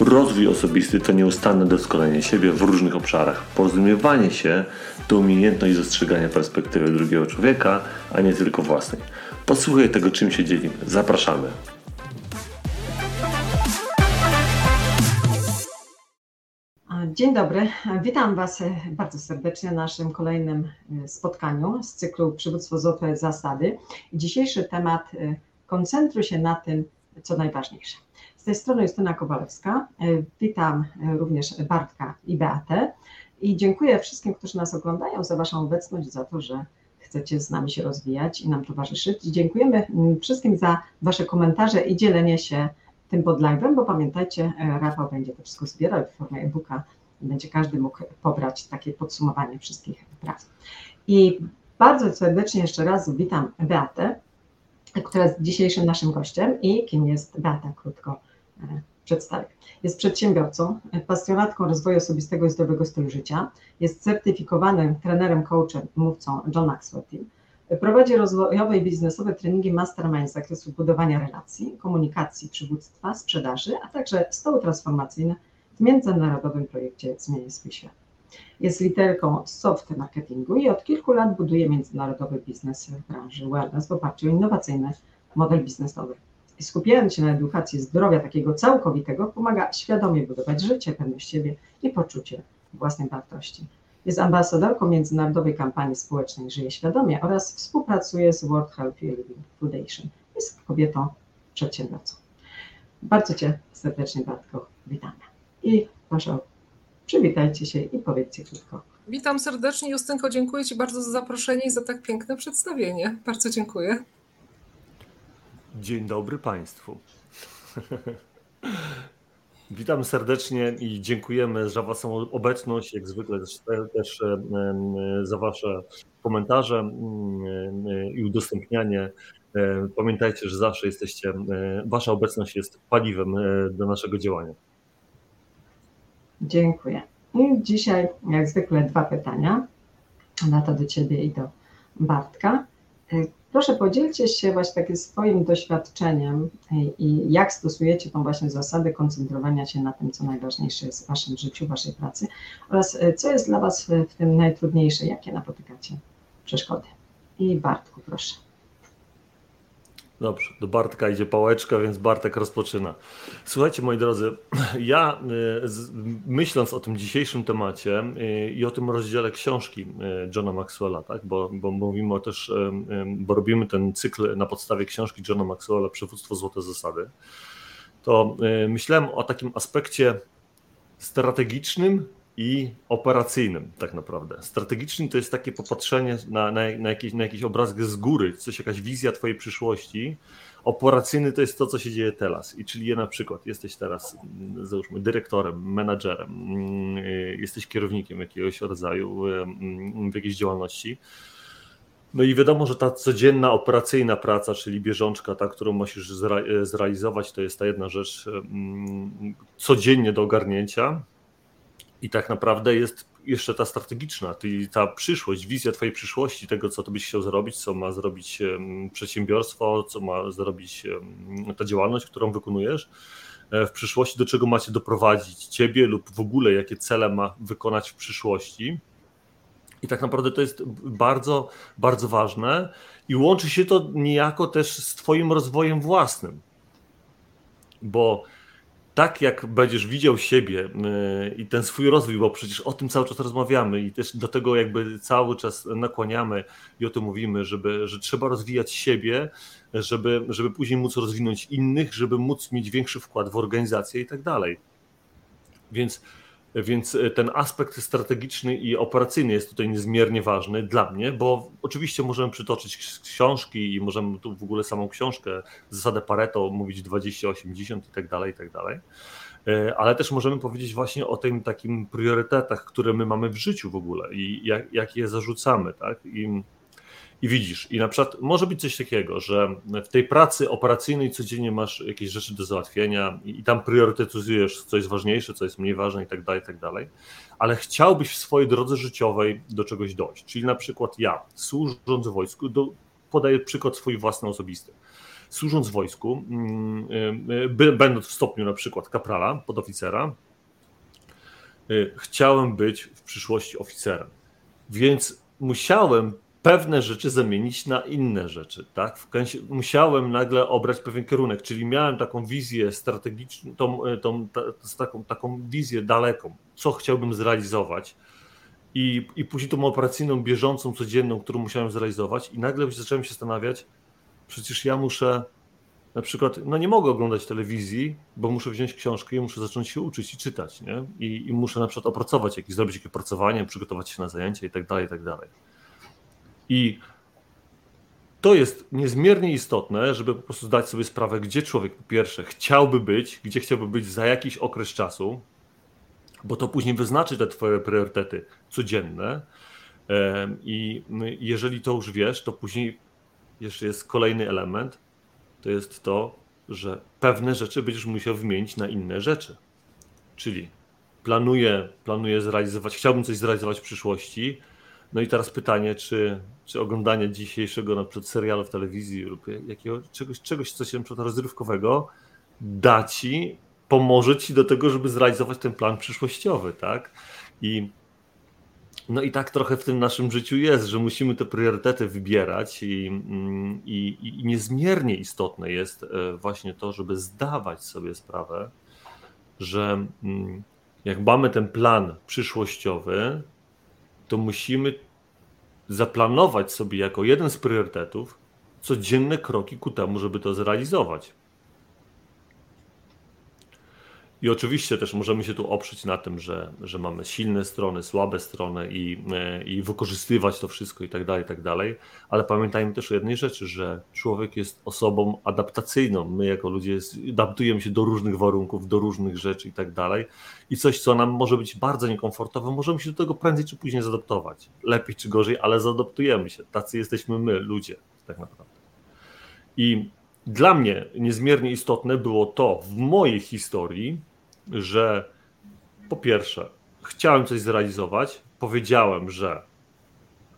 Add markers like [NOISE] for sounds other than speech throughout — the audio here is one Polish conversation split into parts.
Rozwój osobisty to nieustanne doskonalenie siebie w różnych obszarach. Porozumiewanie się to umiejętność dostrzegania perspektywy drugiego człowieka, a nie tylko własnej. Posłuchaj tego, czym się dzielimy. Zapraszamy. Dzień dobry, witam Was bardzo serdecznie na naszym kolejnym e, spotkaniu z cyklu Przywództwo Złote Zasady. Dzisiejszy temat e, koncentruj się na tym, co najważniejsze. Z tej strony Justyna Kowalewska. E, witam również Bartka i Beatę i dziękuję wszystkim, którzy nas oglądają za Waszą obecność, za to, że chcecie z nami się rozwijać i nam towarzyszyć. Dziękujemy mm, wszystkim za Wasze komentarze i dzielenie się tym pod bo pamiętajcie, Rafał będzie to wszystko zbierał w formie e-booka i będzie każdy mógł pobrać takie podsumowanie wszystkich prac. I bardzo serdecznie jeszcze raz witam Beatę, która jest dzisiejszym naszym gościem i kim jest Beata, krótko e, przedstawię. Jest przedsiębiorcą, pasjonatką rozwoju osobistego i zdrowego stylu życia, jest certyfikowanym trenerem, coachem, mówcą John Maxwell. Prowadzi rozwojowe i biznesowe treningi mastermind z zakresu budowania relacji, komunikacji, przywództwa, sprzedaży, a także stoły transformacyjne w międzynarodowym projekcie Zmienię swój świat. Jest literką soft marketingu i od kilku lat buduje międzynarodowy biznes w branży wellness w oparciu o innowacyjny model biznesowy. I skupiając się na edukacji zdrowia takiego całkowitego, pomaga świadomie budować życie, pewność siebie i poczucie własnej wartości. Jest ambasadorką międzynarodowej kampanii społecznej Żyje Świadomie oraz współpracuje z World Healthy Living Foundation. Jest kobietą przedsiębiorcą. Bardzo Cię serdecznie, Bartko, witamy. I proszę, przywitajcie się i powiedzcie krótko. Witam serdecznie, Justynko, dziękuję Ci bardzo za zaproszenie i za tak piękne przedstawienie. Bardzo dziękuję. Dzień dobry Państwu. [LAUGHS] Witam serdecznie i dziękujemy za Waszą obecność, jak zwykle też, za Wasze komentarze i udostępnianie. Pamiętajcie, że zawsze jesteście, Wasza obecność jest paliwem e, do naszego działania. Dziękuję. I dzisiaj, jak zwykle, dwa pytania. Na to do Ciebie i do Bartka. Proszę podzielcie się właśnie takim swoim doświadczeniem i jak stosujecie tą właśnie zasadę koncentrowania się na tym, co najważniejsze jest w Waszym życiu, Waszej pracy oraz e, co jest dla Was w tym najtrudniejsze, jakie napotykacie przeszkody. I Bartku, proszę. Dobrze, do Bartka idzie pałeczka, więc Bartek rozpoczyna. Słuchajcie, moi drodzy, [CLEARS THROAT] ja y, myśląc o tym dzisiejszym temacie y, i o tym rozdziale książki y, Johna Maxwella, tak, bo, bo mówimy też, bo robimy ten cykl na podstawie książki Johna Maxwella Przywództwo Złote Zasady, to myślałem o takim aspekcie strategicznym i operacyjnym tak naprawdę. Strategicznym to jest takie popatrzenie na, na, na, jakiś, na jakiś obrazek z góry, coś, jakaś wizja twojej przyszłości. Operacyjny to jest to, co się dzieje teraz. I czyli na przykład jesteś teraz, mm, załóżmy, dyrektorem, menadżerem, mm, jesteś kierownikiem jakiegoś rodzaju mm, w jakiejś działalności. No i wiadomo, że ta codzienna operacyjna praca, czyli bieżączka, ta, którą musisz zrealizować, to jest ta jedna rzecz codziennie do ogarnięcia i tak naprawdę jest jeszcze ta strategiczna, czyli ta przyszłość, wizja Twojej przyszłości, tego, co to byś chciał zrobić, co ma zrobić przedsiębiorstwo, co ma zrobić ta działalność, którą wykonujesz e, w przyszłości, do czego macie doprowadzić Ciebie lub w ogóle jakie cele ma wykonać w przyszłości. I tak naprawdę to jest bardzo, bardzo ważne i łączy się to niejako też z Twoim rozwojem własnym, bo tak jak będziesz widział siebie y, i ten swój rozwój, bo przecież o tym cały czas rozmawiamy i też do tego jakby cały czas nakłaniamy i o tym mówimy, żeby, że trzeba rozwijać siebie, żeby, żeby później móc rozwinąć innych, żeby móc mieć większy wkład w organizację i tak dalej. Więc Więc ten aspekt strategiczny i operacyjny jest tutaj niezmiernie ważny dla mnie, bo oczywiście możemy przytoczyć książki i możemy tu w ogóle samą książkę, zasadę Pareto, mówić 20-80 i tak dalej, i tak dalej. Ale też możemy powiedzieć właśnie o tym takim priorytetach, które my mamy w życiu w ogóle i jak, jak je zarzucamy, tak? I i widzisz, i na przykład może być coś takiego, że w tej pracy operacyjnej codziennie masz jakieś rzeczy do załatwienia i, i tam priorytetyzujesz, co jest ważniejsze, co jest mniej ważne i tak dalej, i tak dalej, ale chciałbyś w swojej drodze życiowej do czegoś dojść. Czyli na przykład ja, służąc w wojsku, do, podaję przykład swój własny osobisty. Służąc w wojsku, by, będąc w stopniu na przykład kaprala, podoficera, y, chciałem być w przyszłości oficerem. Więc musiałem pewne rzeczy zamienić na inne rzeczy, tak? Musiałem nagle obrać pewien kierunek, czyli miałem taką wizję strategiczną, tą, e, tą, ta, taką, taką wizję daleką, co chciałbym zrealizować i, i później tą operacyjną, bieżącą, codzienną, którą musiałem zrealizować i nagle zacząłem się zastanawiać, przecież ja muszę na przykład, no nie mogę oglądać telewizji, bo muszę wziąć książkę i muszę zacząć się uczyć i czytać, nie? I, i muszę na przykład opracować jakieś, zrobić jakieś opracowanie, przygotować się na zajęcia i tak dalej, i tak dalej. I to jest niezmiernie istotne, żeby po prostu zdać sobie sprawę, gdzie człowiek po pierwsze chciałby być, gdzie chciałby być za jakiś okres czasu, bo to później wyznaczy te twoje priorytety codzienne. I jeżeli to już wiesz, to później jeszcze jest kolejny element, to jest to, że pewne rzeczy będziesz musiał wymienić na inne rzeczy. Czyli planuję, planuję zrealizować, chciałbym coś zrealizować w przyszłości, no i teraz pytanie, czy, czy oglądanie dzisiejszego na przykład serialu w telewizji lub jakiego, czegoś, czegoś, coś na przykład rozrywkowego da ci, pomoże ci do tego, żeby zrealizować ten plan przyszłościowy, tak? I no i tak trochę w tym naszym życiu jest, że musimy te priorytety wybierać i, i, i niezmiernie istotne jest e, właśnie to, żeby zdawać sobie sprawę, że mm, jak mamy ten plan przyszłościowy, to musimy zaplanować sobie jako jeden z priorytetów codzienne kroki ku temu, żeby to zrealizować. I oczywiście też możemy się tu oprzeć na tym, że, że mamy silne strony, słabe strony i, e, i wykorzystywać to wszystko i tak dalej, i tak dalej. Ale pamiętajmy też o jednej rzeczy, że człowiek jest osobą adaptacyjną. My jako ludzie adaptujemy się do różnych warunków, do różnych rzeczy i tak dalej. I coś, co nam może być bardzo niekomfortowe, możemy się do tego prędzej czy później zadaptować. Lepiej czy gorzej, ale zadaptujemy się. Tacy jesteśmy my, ludzie, tak naprawdę. I dla mnie niezmiernie istotne było to w mojej historii, że po pierwsze, chciałem coś zrealizować, powiedziałem, że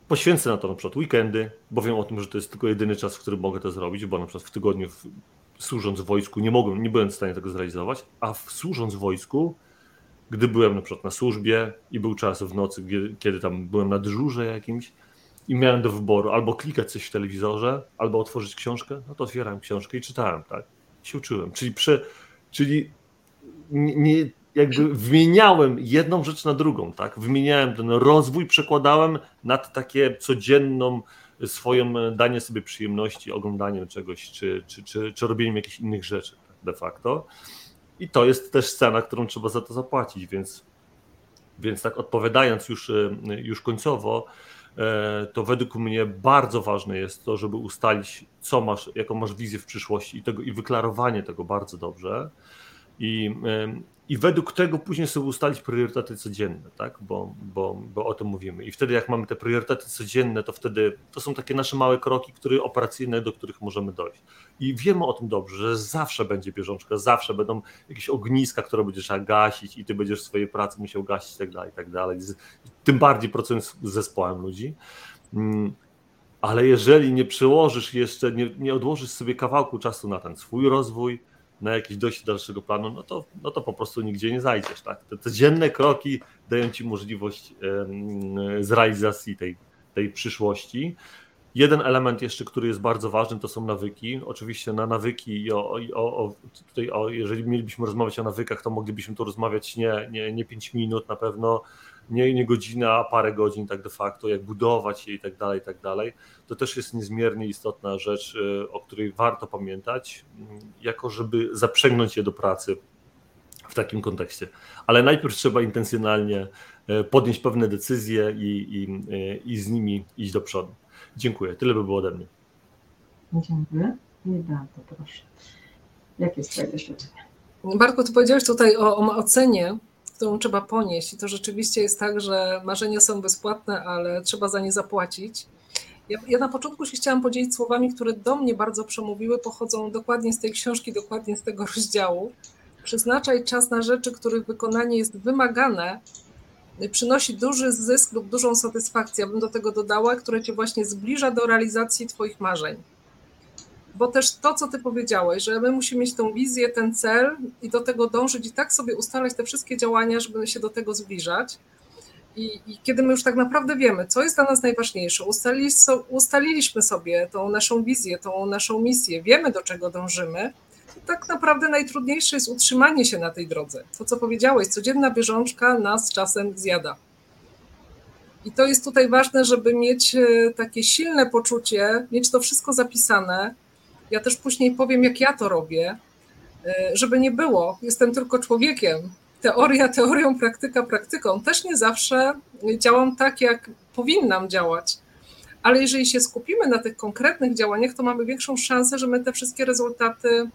poświęcę na to na przykład weekendy, bo wiem o tym, że to jest tylko jedyny czas, w którym mogę to zrobić, bo na przykład w tygodniu w, służąc w wojsku nie mogłem, nie byłem w stanie tego zrealizować, a w, służąc w wojsku, gdy byłem na przykład na służbie i był czas w nocy, kiedy, kiedy tam byłem na dyżurze jakimś i miałem do wyboru albo klikać coś w telewizorze, albo otworzyć książkę, no to otwierałem książkę i czytałem, tak? I się uczyłem. Czyli, przy, czyli nie, jakby wymieniałem jedną rzecz na drugą, tak? Wymieniałem ten rozwój, przekładałem nad takie codzienną swoją danie sobie przyjemności, oglądaniem czegoś, czy, czy, czy, czy robieniem jakichś innych rzeczy tak, de facto. I to jest też cena, którą trzeba za to zapłacić, więc, więc tak odpowiadając już, już końcowo, e, to według mnie bardzo ważne jest to, żeby ustalić, co masz, jaką masz wizję w przyszłości i, tego, i wyklarowanie tego bardzo dobrze. I, i według tego później sobie ustalić priorytety codzienne, tak? Bo, bo, bo o tym mówimy. I wtedy, jak mamy te priorytety codzienne, to wtedy to są takie nasze małe kroki, które operacyjne, do których możemy dojść. I wiemy o tym dobrze, że zawsze będzie bieżączka, zawsze będą jakieś ogniska, które będziesz trzeba gasić, i ty będziesz swojej pracy musiał gasić, i tak dalej, i tak dalej. Tym bardziej pracując z zespołem ludzi. Mm, ale jeżeli nie przełożysz jeszcze, nie, nie odłożysz sobie kawałku czasu na ten swój rozwój, na jakiś dojście dalszego planu, no to, no to po prostu nigdzie nie zajdziesz. Tak? Te codzienne kroki dają ci możliwość zrealizacji tej, tej przyszłości. Jeden element jeszcze, który jest bardzo ważny, to są nawyki. Oczywiście na nawyki i o, o, o, tutaj o, jeżeli mielibyśmy rozmawiać o nawykach, to moglibyśmy tu rozmawiać nie, nie, nie 5 minut na pewno, nie, nie godzina, a parę godzin tak de facto, jak budować je i tak dalej, i tak dalej. To też jest niezmiernie istotna rzecz, y, o której warto pamiętać, mm, jako żeby zaprzęgnąć je do pracy w takim kontekście. Ale najpierw trzeba intencjonalnie podjąć pewne decyzje i, i, i z nimi iść do przodu. Dziękuję. Tyle by było ode mnie. Dziękuję. I bardzo proszę. Jakie jest Twoje doświadczenie? Barku, ty powiedziałeś tutaj o, o ocenie, którą trzeba ponieść i to rzeczywiście jest tak, że marzenia są bezpłatne, ale trzeba za nie zapłacić. Ja, ja, na początku się chciałam podzielić słowami, które do mnie bardzo przemówiły, pochodzą dokładnie z tej książki, dokładnie z tego [LAUGHS] rozdziału. Przeznaczaj czas na rzeczy, których wykonanie jest wymagane, przynosi duży zysk lub dużą satysfakcję, bym do tego dodała, które cię właśnie zbliża do realizacji Twoich marzeń. Bo też to, co Ty powiedziałeś, że my musimy mieć tą wizję, ten cel i do tego dążyć i tak sobie ustalać te wszystkie działania, żeby się do tego zbliżać. I, I, kiedy my już tak naprawdę wiemy, co jest dla nas najważniejsze, ustalili, ustaliliśmy sobie tą naszą wizję, tą naszą misję, wiemy do czego dążymy, tak naprawdę najtrudniejsze jest utrzymanie się na tej drodze. To, co powiedziałeś, codzienna bieżączka nas czasem zjada. I to jest tutaj ważne, żeby mieć e, takie silne poczucie, mieć to wszystko zapisane. Ja też później powiem, jak ja to robię, e, żeby nie było. Jestem tylko człowiekiem. Teoria teorią, praktyka praktyką. Też nie zawsze działam tak, jak powinnam działać. Ale jeżeli się skupimy na tych konkretnych działaniach, to mamy większą szansę, że my te wszystkie rezultaty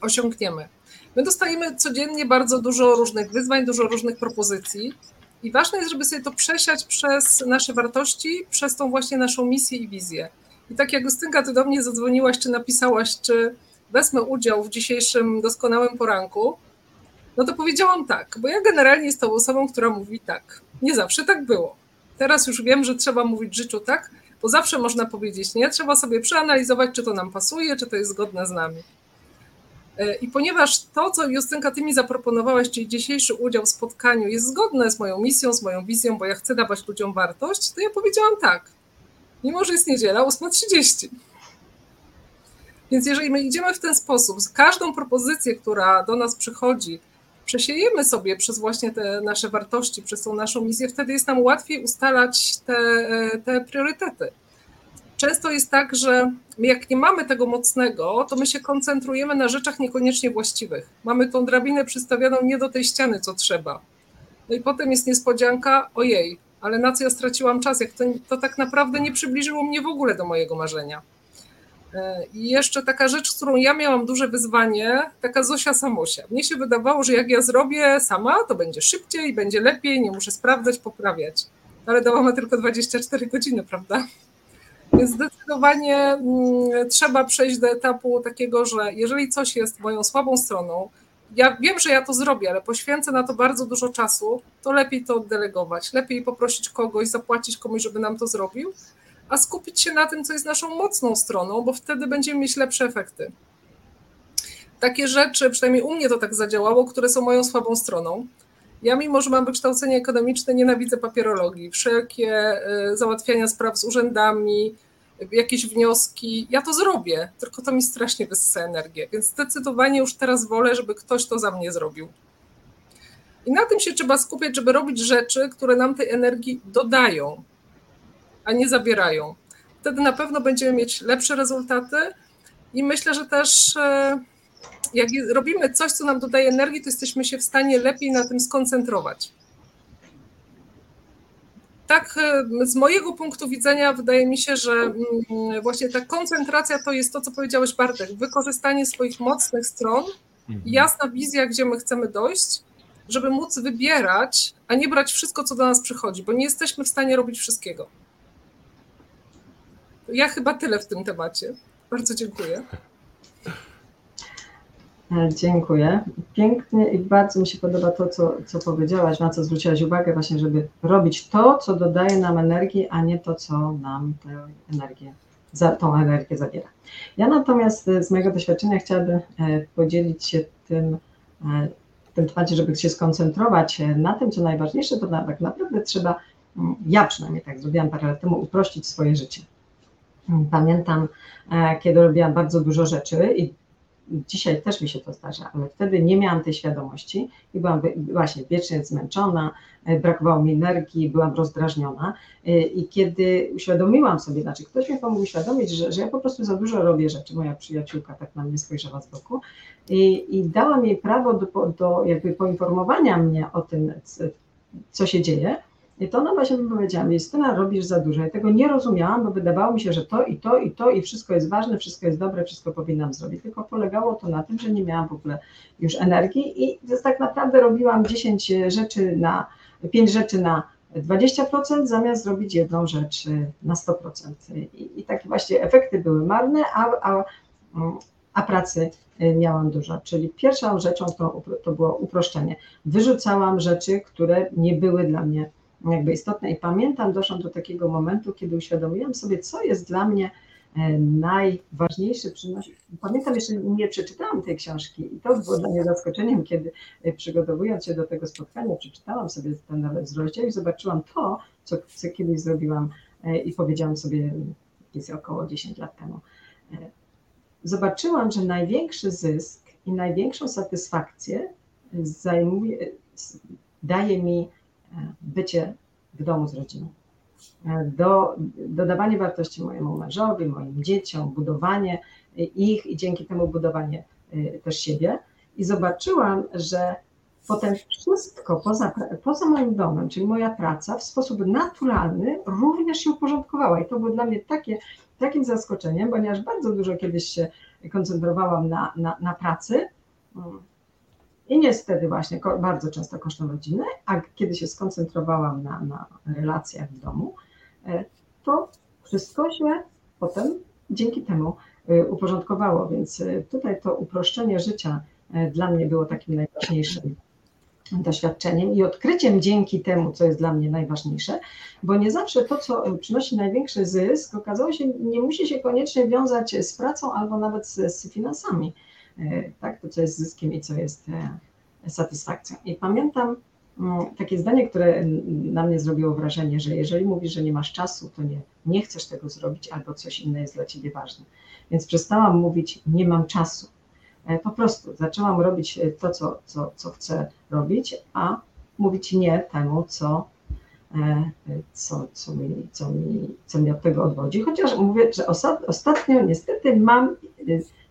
osiągniemy. My dostajemy codziennie bardzo dużo różnych wyzwań, dużo różnych propozycji i ważne jest, żeby sobie to przesiać przez nasze wartości, przez tą właśnie naszą misję i wizję. I tak jak Justynka, ty do mnie zadzwoniłaś, czy napisałaś, czy wezmę udział w dzisiejszym doskonałym poranku, no to powiedziałam tak, bo ja generalnie jestem osobą, która mówi tak. Nie zawsze tak było. Teraz już wiem, że trzeba mówić życiu tak, bo zawsze można powiedzieć nie, trzeba sobie przeanalizować, czy to nam pasuje, czy to jest zgodne z nami. E, I ponieważ to, co Justynka, ty mi zaproponowałaś, czyli dzisiejszy udział w spotkaniu jest zgodne z moją misją, z moją wizją, bo ja chcę dawać ludziom wartość, to ja powiedziałam tak. Mimo, że jest niedziela, 8.30. Więc jeżeli my idziemy w ten sposób, z każdą propozycję, która do nas przychodzi, przesiejemy sobie przez właśnie te nasze wartości, przez tą naszą misję, wtedy jest nam łatwiej ustalać te, e, te priorytety często jest tak, że jak nie mamy tego mocnego, to my się koncentrujemy na rzeczach niekoniecznie właściwych. Mamy tą drabinę przystawioną nie do tej ściany, co trzeba. No i potem jest niespodzianka, ojej, ale na co ja straciłam czas, jak to, to tak naprawdę nie przybliżyło mnie w ogóle do mojego marzenia. E, I jeszcze taka rzecz, z którą ja miałam duże wyzwanie, taka Zosia Samosia. Mnie się wydawało, że jak ja zrobię sama, to będzie szybciej, będzie lepiej, nie muszę sprawdzać, poprawiać. Ale dałam tylko 24 godziny, prawda? Więc zdecydowanie mm, trzeba przejść do etapu takiego, że jeżeli coś jest moją słabą stroną, ja wiem, że ja to zrobię, ale poświęcę na to bardzo dużo czasu, to lepiej to oddelegować, lepiej poprosić kogoś, zapłacić komuś, żeby nam to zrobił, a skupić się na tym, co jest naszą mocną stroną, bo wtedy będziemy mieć lepsze efekty. Takie rzeczy, przynajmniej u mnie to tak zadziałało, które są moją słabą stroną. Ja, mimo że mam wykształcenie ekonomiczne, nienawidzę papierologii. Wszelkie y, załatwiania spraw z urzędami, jakieś wnioski, ja to zrobię, tylko to mi strasznie wysysa energię, więc zdecydowanie już teraz wolę, żeby ktoś to za mnie zrobił. I na tym się trzeba skupiać, żeby robić rzeczy, które nam tej energii dodają, a nie zabierają. Wtedy na pewno będziemy mieć lepsze rezultaty i myślę, że też e, jak robimy coś, co nam dodaje energii, to jesteśmy się w stanie lepiej na tym skoncentrować tak e, z mojego punktu widzenia wydaje mi się, że mm, właśnie ta koncentracja to jest to, co powiedziałeś Bartek, wykorzystanie swoich mocnych stron, mhm. jasna wizja, gdzie my chcemy dojść, żeby móc wybierać, a nie brać wszystko, co do nas przychodzi, bo nie jesteśmy w stanie robić wszystkiego. Ja chyba tyle w tym temacie. Bardzo dziękuję. E, dziękuję. Pięknie i bardzo mi się podoba to, co, co powiedziałaś, na co zwróciłaś uwagę, właśnie, żeby robić to, co dodaje nam energii, a nie to, co nam tę energię, za, tą energię zabiera. Ja natomiast e, z mojego doświadczenia chciałabym e, podzielić się tym, tym temacie, żeby się skoncentrować na tym, co najważniejsze, to tak naprawdę trzeba, mm, ja przynajmniej tak zrobiłam parę lat temu, uprościć swoje życie. Pamiętam, kiedy robiłam bardzo dużo rzeczy i dzisiaj też mi się to zdarza, ale wtedy nie miałam tej świadomości i byłam właśnie wiecznie zmęczona, e, brakowało mi energii, byłam rozdrażniona e, i kiedy uświadomiłam sobie, znaczy ktoś mi pomógł uświadomić, że, że ja po prostu za dużo robię rzeczy, moja przyjaciółka tak na mnie spojrzała z boku i, i dała mi prawo do, do jakby poinformowania mnie o tym, co się dzieje, i to ona właśnie mi powiedziała, Justyna, robisz za dużo. Ja tego nie rozumiałam, bo wydawało mi się, że to i to i to i wszystko jest ważne, wszystko jest dobre, wszystko powinnam zrobić. Tylko polegało to na tym, że nie miałam w ogóle już energii i tak naprawdę robiłam 10 rzeczy na, 5 rzeczy na 20% zamiast zrobić jedną rzecz na 100%. I, i takie właśnie efekty były marne, a, a, a pracy miałam dużo. Czyli pierwszą rzeczą to, to było uproszczenie. Wyrzucałam rzeczy, które nie były dla mnie jakby istotne. I pamiętam, doszłam do takiego momentu, kiedy uświadomiłam sobie, co jest dla mnie e, najważniejsze. Pamiętam, jeszcze nie przeczytałam tej książki i to było dla mnie zaskoczeniem, kiedy e, przygotowując się do tego spotkania, przeczytałam sobie ten nawet rozdział i zobaczyłam to, co, co kiedyś zrobiłam e, i powiedziałam sobie, jest około 10 lat temu. Zobaczyłam, że największy zysk i największą satysfakcję zajmuje, daje mi bycie w domu z rodziną. Do, dodawanie wartości mojemu mężowi, moim dzieciom, budowanie ich i dzięki temu budowanie y, też siebie. I zobaczyłam, że potem wszystko poza, poza moim domem, czyli moja praca, w sposób naturalny również się uporządkowała. I to było dla mnie takie, takim zaskoczeniem, ponieważ bardzo dużo kiedyś się koncentrowałam na, na, na pracy. I niestety właśnie bardzo często kosztem rodziny, a kiedy się skoncentrowałam na, na relacjach w domu, e, to wszystko się potem dzięki temu e, uporządkowało. Więc e, tutaj to uproszczenie życia dla mnie było takim najważniejszym doświadczeniem i odkryciem dzięki temu, co jest dla mnie najważniejsze, bo nie zawsze to, co przynosi największy zysk, okazało się, nie musi się koniecznie wiązać z pracą albo nawet z, z finansami. Tak, to co jest zyskiem i co jest satysfakcją. I pamiętam mm, takie zdanie, które na mnie zrobiło wrażenie, że jeżeli mówisz, że nie masz czasu, to nie, nie chcesz tego zrobić albo coś inne jest dla ciebie ważne. Więc przestałam mówić, nie mam czasu. E, po prostu zaczęłam robić e, to, co, co, co chcę robić, a mówić nie temu, co, e, co, co, mi, co, mi, co mnie od tego odwodzi. Chociaż mówię, że ostatnio niestety mam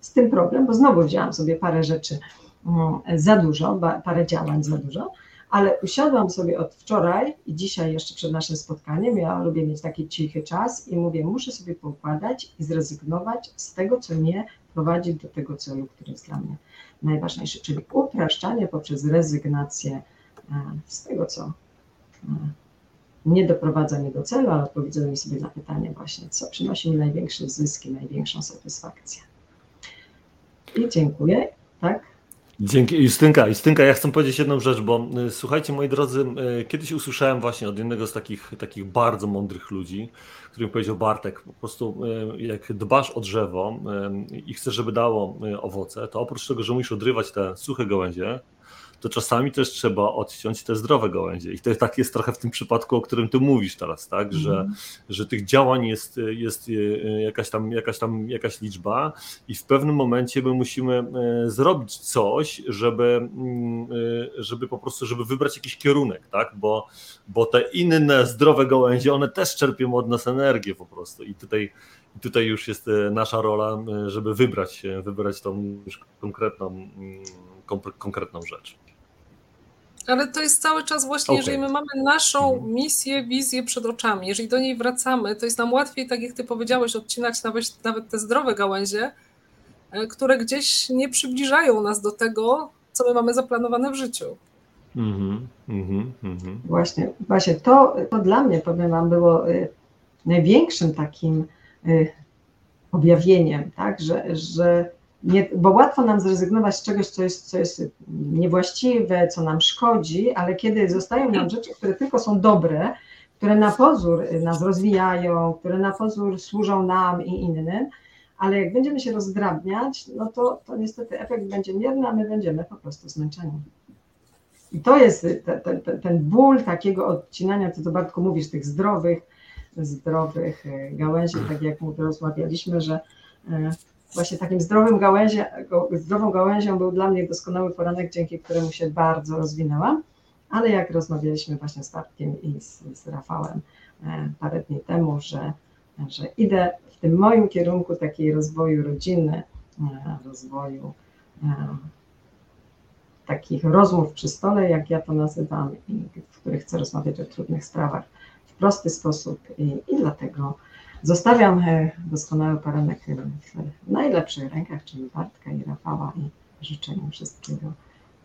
z tym problem, bo znowu wzięłam sobie parę rzeczy Mm, za dużo, parę działań za dużo, ale usiadłam sobie od wczoraj i dzisiaj jeszcze przed naszym spotkaniem, ja lubię mieć taki cichy czas i mówię, muszę sobie poukładać i zrezygnować z tego, co mnie prowadzi do tego celu, który jest dla mnie najważniejszy, czyli upraszczanie poprzez rezygnację e, z tego, co e, nie doprowadza mnie do celu, ale odpowiedzenie sobie na pytanie właśnie, co przynosi mi największe zyski, największą satysfakcję. I dziękuję, tak? Dzięki. Justynka, Justynka, ja chcę powiedzieć jedną rzecz, bo y, słuchajcie, moi drodzy, y, kiedyś usłyszałem właśnie od jednego z takich, takich bardzo mądrych ludzi, który mi powiedział, Bartek, po prostu y, jak dbasz o drzewo i chcesz, żeby dało owoce, to oprócz tego, że musisz odrywać te suche gałęzie, to czasami też trzeba odciąć te zdrowe gałęzie. I to tak jest trochę w tym przypadku, o którym ty mówisz teraz, tak? Mm. Że, mhm. że tych działań jest, jest e, jakaś, tam, jakaś tam jakaś liczba i w pewnym momencie my musimy e, zrobić coś, żeby, mm, e, żeby po prostu, żeby wybrać jakiś kierunek, tak? Bo, bo te inne zdrowe gałęzie, one też czerpią od nas energię po prostu i tutaj tutaj już jest nasza rola, żeby wybrać, wybrać tą już konkretną, mm, konkretną rzecz. Ale to jest cały czas właśnie, okay. jeżeli my mamy naszą mhm. misję, wizję przed oczami, jeżeli do niej wracamy, to jest nam łatwiej, tak jak ty powiedziałeś, odcinać nawet, nawet te zdrowe gałęzie, e, które gdzieś nie przybliżają nas do tego, co my mamy zaplanowane w życiu. Mm -hmm, mm -hmm. Właśnie, właśnie to, to dla mnie, powiem Wam, było y, największym takim y, objawieniem, tak, że, że nie, bo łatwo nam zrezygnować z czegoś, co jest, co jest niewłaściwe, co nam szkodzi, ale kiedy zostają nam rzeczy, które tylko są dobre, które na pozór nas rozwijają, które na pozór służą nam i innym, ale jak będziemy się rozdrabniać, no to, to niestety efekt będzie mierny, a my będziemy po prostu zmęczeni. I to jest ten, ból takiego odcinania, co to Bartku mówisz, tych zdrowych, zdrowych gałęzi, tak jak rozmawialiśmy, że e, właśnie takim zdrowym gałęzie, zdrową gałęzią był dla mnie doskonały poranek, dzięki któremu się bardzo rozwinęłam. Ale jak rozmawialiśmy właśnie z Bartkiem i z, z Rafałem e, parę dni temu, że, że idę w tym moim kierunku takiej rozwoju rodziny, e, rozwoju takich rozmów przy stole, jak ja to nazywam, w których chcę rozmawiać o trudnych sprawach w prosty sposób i, i dlatego zostawiam e, doskonały poranek w najlepszych rękach, czyli Bartka i Rafała i życzę im wszystkiego,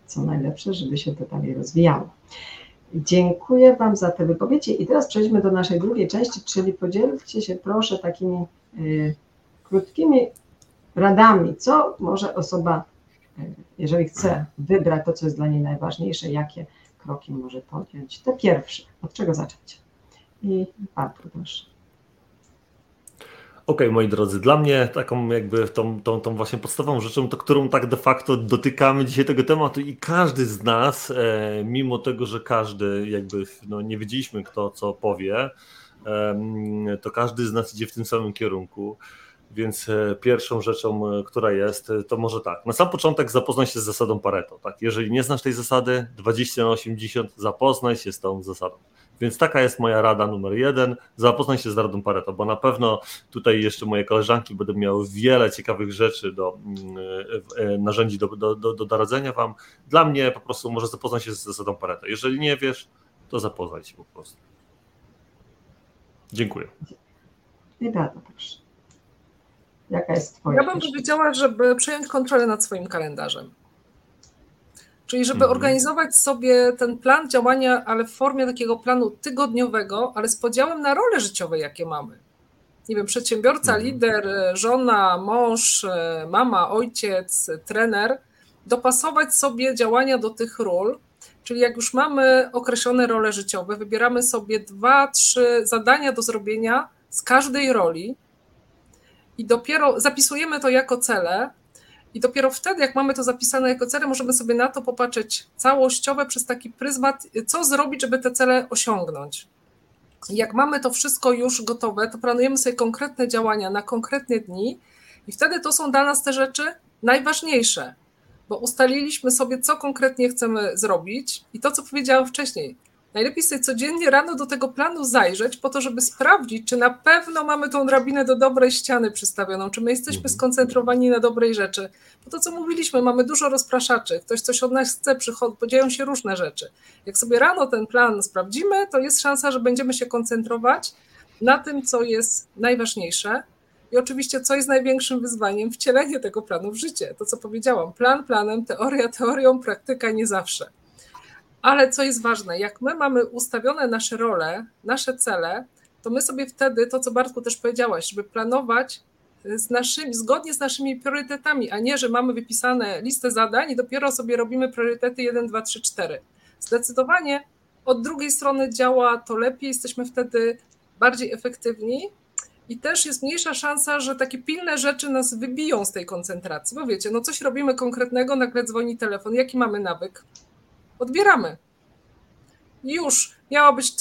co najlepsze, żeby się to dalej rozwijało. Dziękuję Wam za te wypowiedzi i teraz przejdźmy do naszej drugiej części, czyli podzielcie się proszę takimi y, krótkimi radami, co może osoba jeżeli chce wybrać to, co jest dla niej najważniejsze, jakie kroki może podjąć. Te pierwsze, od czego zacząć? I Bartku proszę. Okej, okay, moi drodzy, dla mnie taką jakby tą, tą, tą właśnie podstawową rzeczą, to którą tak de facto dotykamy dzisiaj tego tematu i każdy z nas, e, mimo tego, że każdy jakby no, nie wiedzieliśmy kto co powie, e, to każdy z nas idzie w tym samym kierunku. Więc e, pierwszą rzeczą, e, która jest, e, to może tak. Na sam początek zapoznaj się z zasadą Pareto. Tak? Jeżeli nie znasz tej zasady, 20 na 80, zapoznaj się z tą zasadą. Więc taka jest moja rada numer jeden. Zapoznaj się z radą Pareto, bo na pewno tutaj jeszcze moje koleżanki będą miały wiele ciekawych rzeczy do mm, narzędzi do, do, do, do doradzenia wam. Dla mnie po prostu może zapoznaj się z zasadą Pareto. Jeżeli nie wiesz, to zapoznaj się po prostu. Dziękuję. I bardzo proszę. Jaka jest Twoja? Ja bym powiedziała, żeby przejąć kontrolę nad swoim kalendarzem. Czyli żeby mhm. organizować sobie ten plan działania, ale w formie takiego planu tygodniowego, ale z podziałem na role życiowe, jakie mamy. Nie wiem, przedsiębiorca, mhm. lider, żona, mąż, mama, ojciec, trener, dopasować sobie działania do tych ról. Czyli jak już mamy określone role życiowe, wybieramy sobie dwa, trzy zadania do zrobienia z każdej roli, i dopiero zapisujemy to jako cele, i dopiero wtedy, jak mamy to zapisane jako cele, możemy sobie na to popatrzeć całościowe przez taki pryzmat, co zrobić, żeby te cele osiągnąć. Jak mamy to wszystko już gotowe, to planujemy sobie konkretne działania na konkretne dni, i wtedy to są dla nas te rzeczy najważniejsze, bo ustaliliśmy sobie, co konkretnie chcemy zrobić, i to, co powiedziałam wcześniej, Najlepiej sobie codziennie rano do tego planu zajrzeć, po to, żeby sprawdzić, czy na pewno mamy tą drabinę do dobrej ściany przystawioną, czy my jesteśmy mhm. skoncentrowani na dobrej rzeczy. Bo to, co mówiliśmy, mamy dużo rozpraszaczy, ktoś coś od nas chce, przychod, się różne rzeczy. Jak sobie rano ten plan sprawdzimy, to jest szansa, że będziemy się koncentrować na tym, co jest najważniejsze. I oczywiście, co jest największym wyzwaniem? Wcielenie tego planu w życie. To, co powiedziałam, plan planem, teoria teorią, praktyka nie zawsze. Ale co jest ważne, jak my mamy ustawione nasze role, nasze cele, to my sobie wtedy, to co Bartku też powiedziałaś, żeby planować z naszymi, zgodnie z naszymi priorytetami, a nie, że mamy wypisane listę zadań i dopiero sobie robimy priorytety 1, 2, 3, 4. Zdecydowanie od drugiej strony działa to lepiej, jesteśmy wtedy bardziej efektywni i też jest mniejsza szansa, że takie pilne rzeczy nas wybiją z tej koncentracji. Bo wiecie, no coś robimy konkretnego, nagle dzwoni telefon. Jaki mamy nawyk? Odbieramy. Już, miała być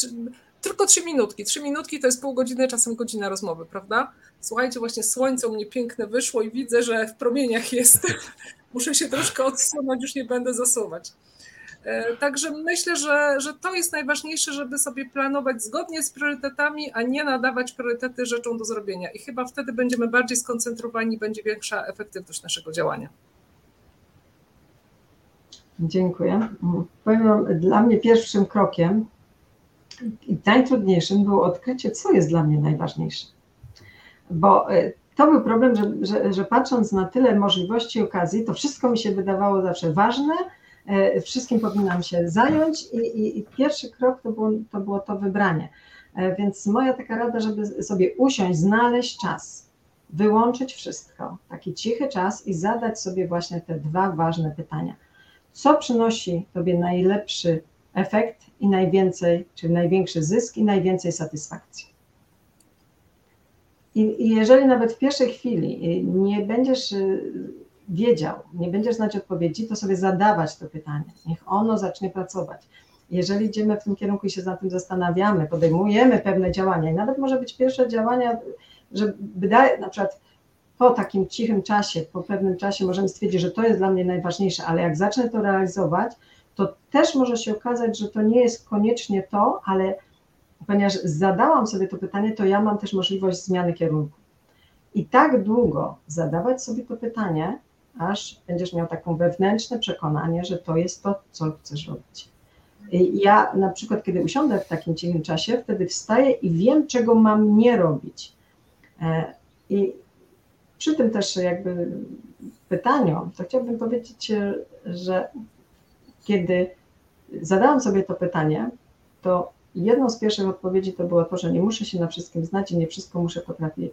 tylko trzy minutki. Trzy minutki to jest pół godziny, czasem godzina rozmowy, prawda? Słuchajcie, właśnie słońce u mnie piękne wyszło i widzę, że w promieniach jest. [LAUGHS] Muszę się troszkę odsunąć, już nie będę zasuwać. E, także myślę, że, że to jest najważniejsze, żeby sobie planować zgodnie z priorytetami, a nie nadawać priorytety rzeczom do zrobienia. I chyba wtedy będziemy bardziej skoncentrowani, będzie większa efektywność naszego działania. Dziękuję. Powiem dla mnie pierwszym krokiem i najtrudniejszym było odkrycie, co jest dla mnie najważniejsze. Bo e, to był problem, że, że, że patrząc na tyle możliwości i okazji, to wszystko mi się wydawało zawsze ważne, e, wszystkim powinnam się zająć i, i, i pierwszy krok to było, to było to wybranie. E, więc moja taka rada, żeby sobie usiąść, znaleźć czas, wyłączyć wszystko, taki cichy czas i zadać sobie właśnie te dwa ważne pytania co przynosi Tobie najlepszy efekt i najwięcej, czyli największy zysk i najwięcej satysfakcji. I, jeżeli nawet w pierwszej chwili nie będziesz y, wiedział, nie będziesz znać odpowiedzi, to sobie zadawać to pytanie. Niech ono zacznie pracować. Jeżeli idziemy w tym kierunku i się nad tym zastanawiamy, podejmujemy pewne działania, i nawet może być pierwsze działania, że na przykład po takim cichym czasie, po pewnym czasie możemy stwierdzić, że to jest dla mnie najważniejsze, ale jak zacznę to realizować, to też może się okazać, że to nie jest koniecznie to, ale ponieważ zadałam sobie to pytanie, to ja mam też możliwość zmiany kierunku. I tak długo zadawać sobie to pytanie, aż będziesz miał taką wewnętrzne przekonanie, że to jest to, co chcesz robić. I ja na przykład, kiedy usiądę w takim cichym czasie, wtedy wstaję i wiem, czego mam nie robić. E, I przy tym też jakby pytaniu, to chciałbym powiedzieć, że kiedy zadałam sobie to pytanie, to jedną z pierwszych odpowiedzi to było to, że nie muszę się na wszystkim znać i nie wszystko muszę potrafić,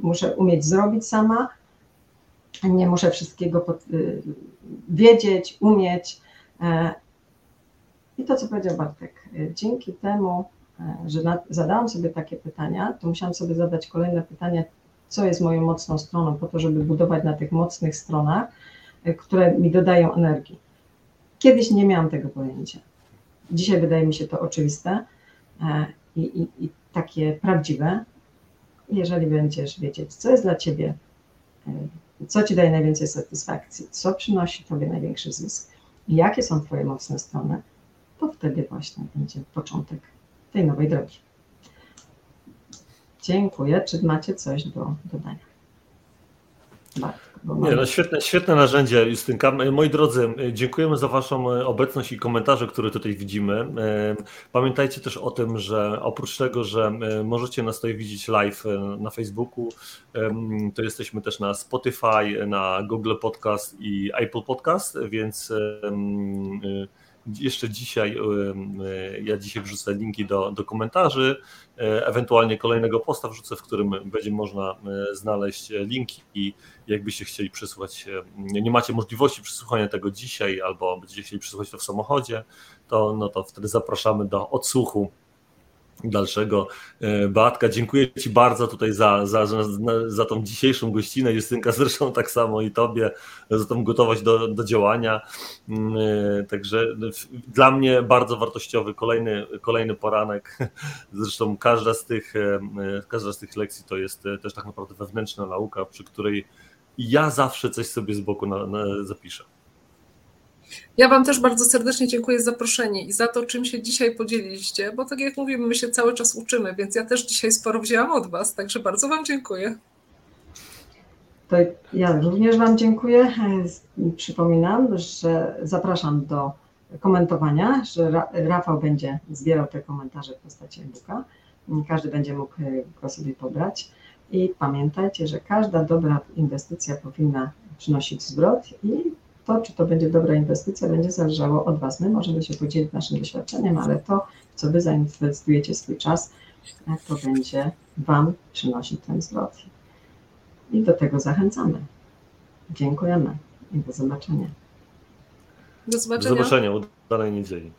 muszę umieć zrobić sama, nie muszę wszystkiego pod, wiedzieć, umieć. I to, co powiedział Bartek, dzięki temu, że na, zadałam sobie takie pytania, to musiałam sobie zadać kolejne pytania, co jest moją mocną stroną, po to, żeby budować na tych mocnych stronach, które mi dodają energii. Kiedyś nie miałam tego pojęcia. Dzisiaj wydaje mi się to oczywiste i, i, i takie prawdziwe. Jeżeli będziesz wiedzieć, co jest dla ciebie, co ci daje najwięcej satysfakcji, co przynosi tobie największy zysk jakie są twoje mocne strony, to wtedy właśnie będzie początek tej nowej drogi. Dziękuję. Czy macie coś do dodania? Nie, no świetne, świetne narzędzie, Justynka. Moi drodzy, dziękujemy za Waszą obecność i komentarze, które tutaj widzimy. Pamiętajcie też o tym, że oprócz tego, że możecie nas tutaj widzieć live na Facebooku, to jesteśmy też na Spotify, na Google Podcast i Apple Podcast, więc jeszcze dzisiaj, ja dzisiaj wrzucę linki do, do komentarzy, ewentualnie kolejnego posta wrzucę, w którym będzie można znaleźć linki i jakbyście chcieli przysłuchać, nie macie możliwości przysłuchania tego dzisiaj albo będziecie chcieli przysłuchać to w samochodzie, to, no to wtedy zapraszamy do odsłuchu dalszego. Beatka, dziękuję Ci bardzo tutaj za, za, za tą dzisiejszą gościnę, Justynka zresztą tak samo i Tobie za tą gotowość do, do działania. Także dla mnie bardzo wartościowy kolejny, kolejny poranek. [LAUGHS] Zresztą każda z, tych, każda z tych lekcji to jest też tak naprawdę wewnętrzna nauka, przy której ja zawsze coś sobie z boku na, na zapiszę. Ja Wam też bardzo serdecznie dziękuję za zaproszenie i za to, czym się dzisiaj podzieliliście, bo tak jak mówimy, my się cały czas uczymy, więc ja też dzisiaj sporo wzięłam od Was, także bardzo Wam dziękuję. To ja również Wam dziękuję. Przypominam, że zapraszam do komentowania, że Rafał będzie zbierał te komentarze w postaci e-booka. Każdy będzie mógł go sobie pobrać. I pamiętajcie, że każda dobra inwestycja powinna przynosić zwrot i to, czy to będzie dobra inwestycja, będzie zależało od Was. My możemy się podzielić naszym doświadczeniem, ale to, co Wy zainwestujecie swój czas, to będzie Wam przynosić ten zwrot. I do tego zachęcamy. Dziękujemy i do zobaczenia. Do zobaczenia. Do zobaczenia, udanej niedzieli.